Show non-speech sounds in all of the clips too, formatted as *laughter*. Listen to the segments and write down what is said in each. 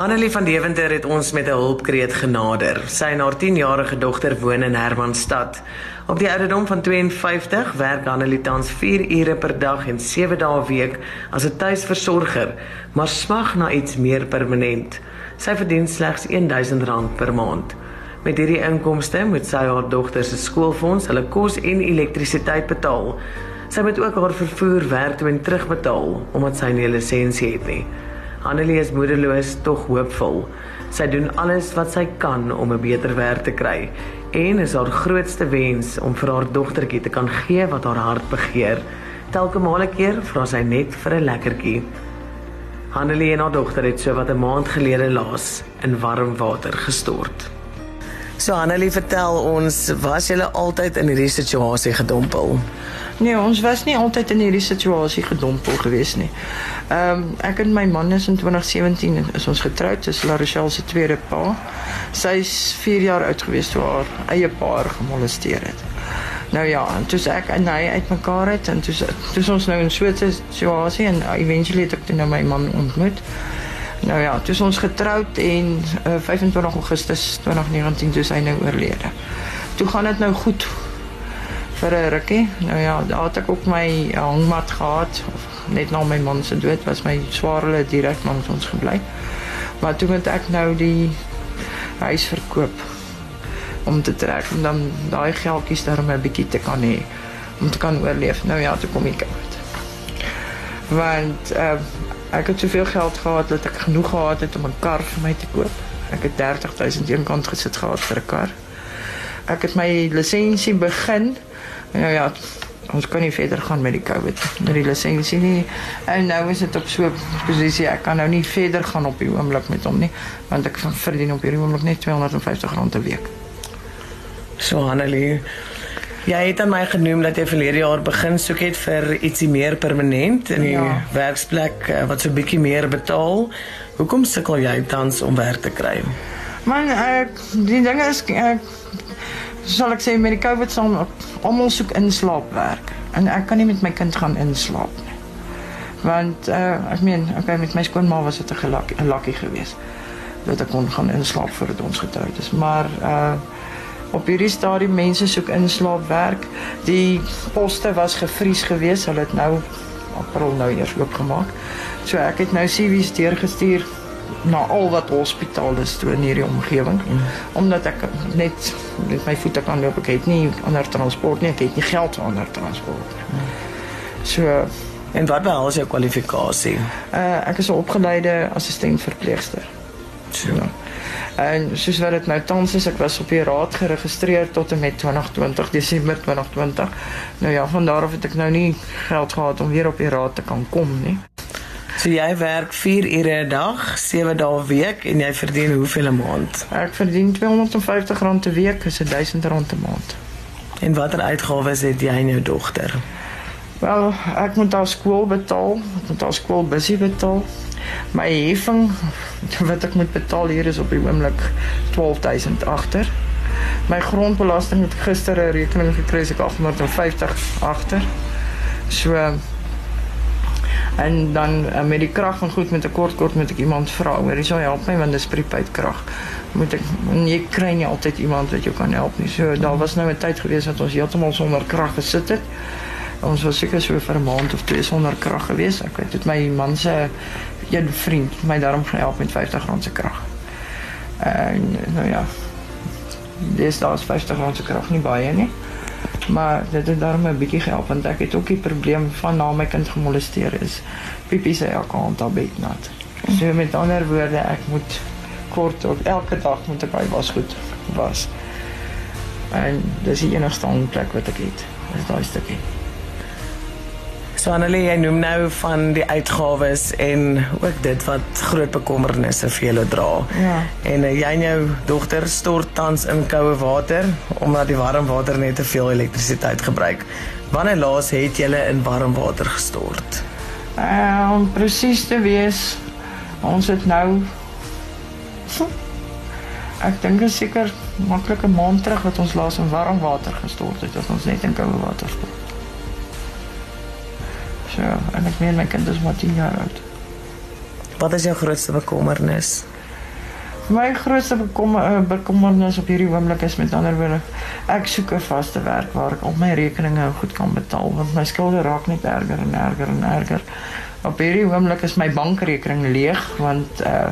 Annelie van Deventer het ons met 'n hulpkreet genader. Sy en haar 10-jarige dogter woon in Hermanstad. Op die ouderdom van 52 werk Annelie tans 4 ure per dag en 7 dae week as 'n tuisversorger, maar smag na iets meer permanent. Sy verdien slegs R1000 per maand. Met hierdie inkomste moet sy haar dogter se skoolfonds, hulle kos en elektrisiteit betaal. Sy moet ook haar vervoer werk toe en terugbetaal omdat sy nie 'n lisensie het nie. Annelie is moedeloos tog hoopvol. Sy doen alles wat sy kan om 'n beter werk te kry en is haar grootste wens om vir haar dogtertjie te kan gee wat haar hart begeer. Telke male keer vra sy net vir 'n lekkertjie. Annelie en haar dogter het so wat 'n maand gelede laas in warm water gestort. So Annelie, vertel ons, was jy altyd in hierdie situasie gedompel? Nee, ons was nie altyd in hierdie situasie gedompel gewees nie. Ehm um, ek en my man is in 2017 is ons getroud, dis La Rochelle se tweede pa. Sy's 4 jaar oud gewees toe haar eie pa gemolesteer het. Nou ja, en toe ek en hy uitmekaar het en toe toe ons nou in so 'n situasie en eventually het ek toe nou my man ontmoet. Nou ja, toe ons getroud en uh, 25 Augustus 2019 toe hy nou oorlede. Toe gaan dit nou goed vir 'n rukkie. Nou ja, daar het ek ook my hangmat gehad. Net na my man se dood was swaar hulle direk langs ons gebly. Maar toe moet ek nou die huis verkoop om te trek en dan daai geldjies daar om 'n bietjie te kan hê om te kan oorleef. Nou ja, toe kom ek uit. Want uh, ek het soveel geld gehad dat ek genoeg gehad het om 'n kar vir my te koop. Ek het 30000 eenkant gesit gehad vir 'n kar. Ek het my lisensie begin Ja ja, ons kan nie verder gaan met die COVID met die lisensie nie. En nou is dit op so 'n posisie ek kan nou nie verder gaan op die oomblik met hom nie, want ek verdien op hierdie oomblik net R250 'n week. So Annelie, jy het aan my genoem dat jy verlede jaar begin soek het vir ietsie meer permanent in die ja. werksplek eh, wat so 'n bietjie meer betaal. Hoekom sukkel jy tans om werk te kry? Man, ek die ding is ek sal ek sê met die COVID sal almal soek inslaapwerk en ek kan nie met my kind gaan inslaap nie. Want uh, ek meen, okay, met my skoonma was dit 'n gelak 'n lakkie geweest dat ek kon gaan inslaap voordat ons getroud is. Maar uh op hierdie stadium mense soek inslaapwerk. Die poste was gevries geweest. Hulle het nou April nou eers oopgemaak. So ek het nou CV's deurgestuur na al wat hospitale is toe in hierdie omgewing mm. omdat ek net met my voete kan loop ek het nie ander transport nie ek het nie geld vir ander transport nie. Mm. So en wat behels jou kwalifikasie? Uh ek is 'n opgeleide assistent verpleegster. So. Ja. En soos wat dit nou tans is, ek was op die raad geregistreer tot en met 2020 Desember 2020. Nou ja, van daar af het ek nou nie geld gehad om weer op die raad te kan kom nie. So jy werk 4 ure 'n dag, 7 dae 'n week en jy verdien hoeveel 'n maand? Ek verdien R250 'n week, is R1000 'n maand. En watter uitgawes het jy en jou dogter? Wel, ek moet haar skool betaal, ek moet haar skoolbusie betaal. My heffing wat ek moet betaal hier is op die oomblik 12000 agter. My grondbelasting het gister 'n rekening gekry, ek 850 agter. So En dan uh, met die krag van goed met 'n kort kort moet ek iemand vra. Hoor, jy sou help my want dis prepaid krag. Moet ek jy kry nie altyd iemand wat jou kan help nie. So was nou 'n tyd gewees dat ons heeltemal sonder krag gesit. Ons was seker so vir 'n maand of twee sonder krag gewees. Ek weet dit my man een vriend my daarom gehelp met R50 se krag. En nou ja. Dis daas R50 se krag nie baie nie. Maar dit het daarom 'n bietjie gehelp want ek het ook die probleem van na my kind gemolesteer is. Pipi sê elke aand op bed nat. So met ander woorde, ek moet kort op elke dag moet ek by was goed was. En dis die enigste plek wat ek het. Dis daai stukkie. So Annelie, jy noem nou van die uitgawes en ook dit wat groot bekommernisse vir julle dra. Ja. En uh, jy en jou dogter stort tans in koue water omdat die warm water net te veel elektrisiteit gebruik. Wanneer laas het julle in warm water gestort? Uh, om presies te wees, ons het nou Ek dink seker maklik 'n maand terug wat ons laas in warm water gestort het, dat ons net in koue water stort. So, en ek meen my kind is maar 10 jaar oud. Wat is jou grootste bekommernis? My grootste bekommer uh, bekommernis op hierdie oomblik is met ander woorde ek soek 'n vaste werk waar ek al my rekeninge goed kan betaal want my skulde raak net erger en erger en erger. Op hierdie oomblik is my bankrekening leeg want uh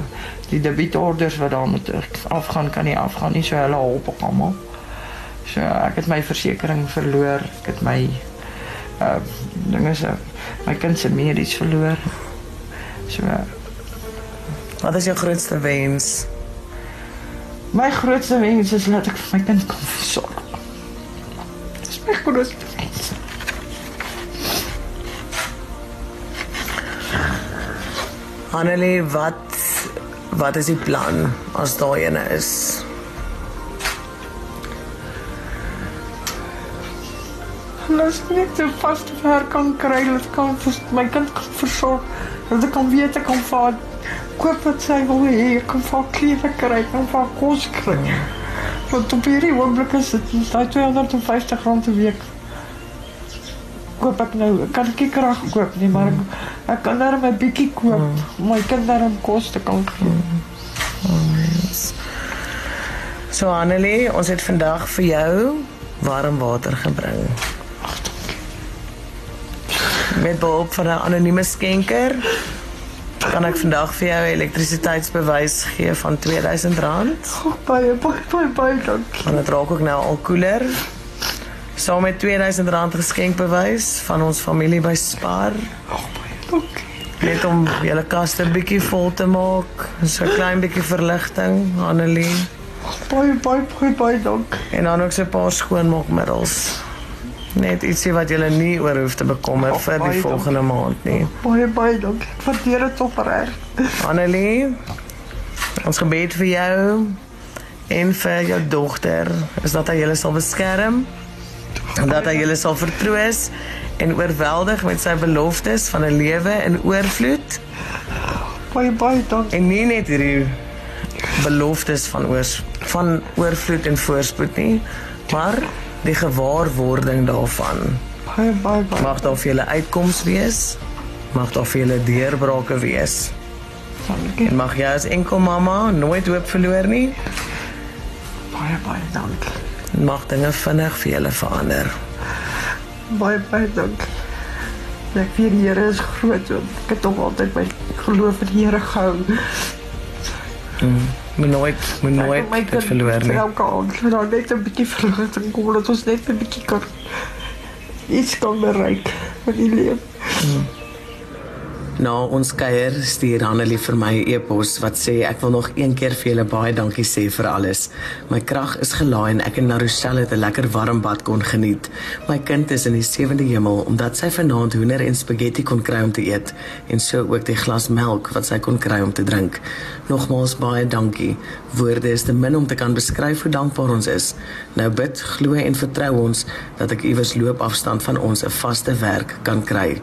die debietorders wat daar moet afgaan kan nie afgaan nie so hulle help ook almal. So ek het my versekerings verloor, ek het my uh dinge se my kind se medies verloor. So uh, Wat is jou grootste wens? My grootste wens is dat ek vir my kind kan versorg. Dis my grootste wens. Annelie, wat wat is die plan as daai ene is? Laat net 'n vaste werk kan kry, dat ek kan my kind kan versorg. Dat ek kan weet ek kan vir koop wat sy wil hê, ek kan vir klere kry, ek kan vir kos kry. Want op hierdie oomblik is dit daai 250 rand 'n week. Koop ek nou, ek kan ek krag koop nie, maar ek, ek kan net 'n bietjie koop om my kinders om kos te kan gee. So Annelie, ons het vandag vir jou warm water gebring. Met behulp van 'n anonieme skenker kan ek vandag vir jou 'n elektrisiteitsbewys gee van R2000. Oh, baie baie baie baie dankie. Want dit raak ook nou al koeler. Saam met R2000 geskenkbewys van ons familie by Spar. Oh, baie dankie. Net om julle kaste bietjie vol te maak. So 'n klein bietjie verligting, Annelie. Baie baie baie baie dankie. En dan ook so 'n paar skoonmaakmiddels. Net ietsie wat jy nie oor hoef te bekommer Oh, vir die volgende maand nie. Baie baie dankie. Ek waardeer dit opreg. *laughs* Annelie, ons gebed vir jou en vir jou dogter is dat hy julle sal beskerm en dat hy julle sal vertroos en oorweldig met sy beloftes van 'n lewe in oorvloed Baie baie dankie. en nie net hierdie beloftes van oors van oorvloed en voorspoed nie, maar die gewaarwording daarvan. Baie baie baie. Mag daar vir julle uitkoms wees. Mag daar vir julle deurbrake wees. Dankie. En mag jy as enkel mamma nooit hoop verloor nie. Baie baie dankie. En mag dinge vinnig vir julle verander. Baie baie dankie. Ek weet die Here is groot. Ek het tog altyd my geloof in die Here gehou. Moet nooit moet nooit dit verloor nie. Elke aand moet daar net 'n bietjie verligting kom dat ons net 'n bietjie kan iets kan bereik in die lewe. Na ons kuier stuur Hanelie vir my 'n e-pos wat sê ek wil nog een keer vir julle baie dankie sê vir alles. My krag is gelaai en ek en Narushel het 'n lekker warm bad kon geniet. My kind is in die sewende hemel omdat sy vanaand hoender en spaghetti kon kry om te eet en so ook die glas melk wat sy kon kry om te drink. Nogmaals baie dankie. Woorde is te min om te kan beskryf hoe dankbaar ons is. Nou bid, glo en vertrou ons dat ek iewers loopafstand van ons 'n vaste werk kan kry.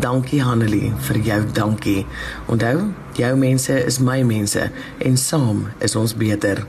Dankie Hanelie vir jou dankie. Onthou, jou mense is my mense en saam is ons beter.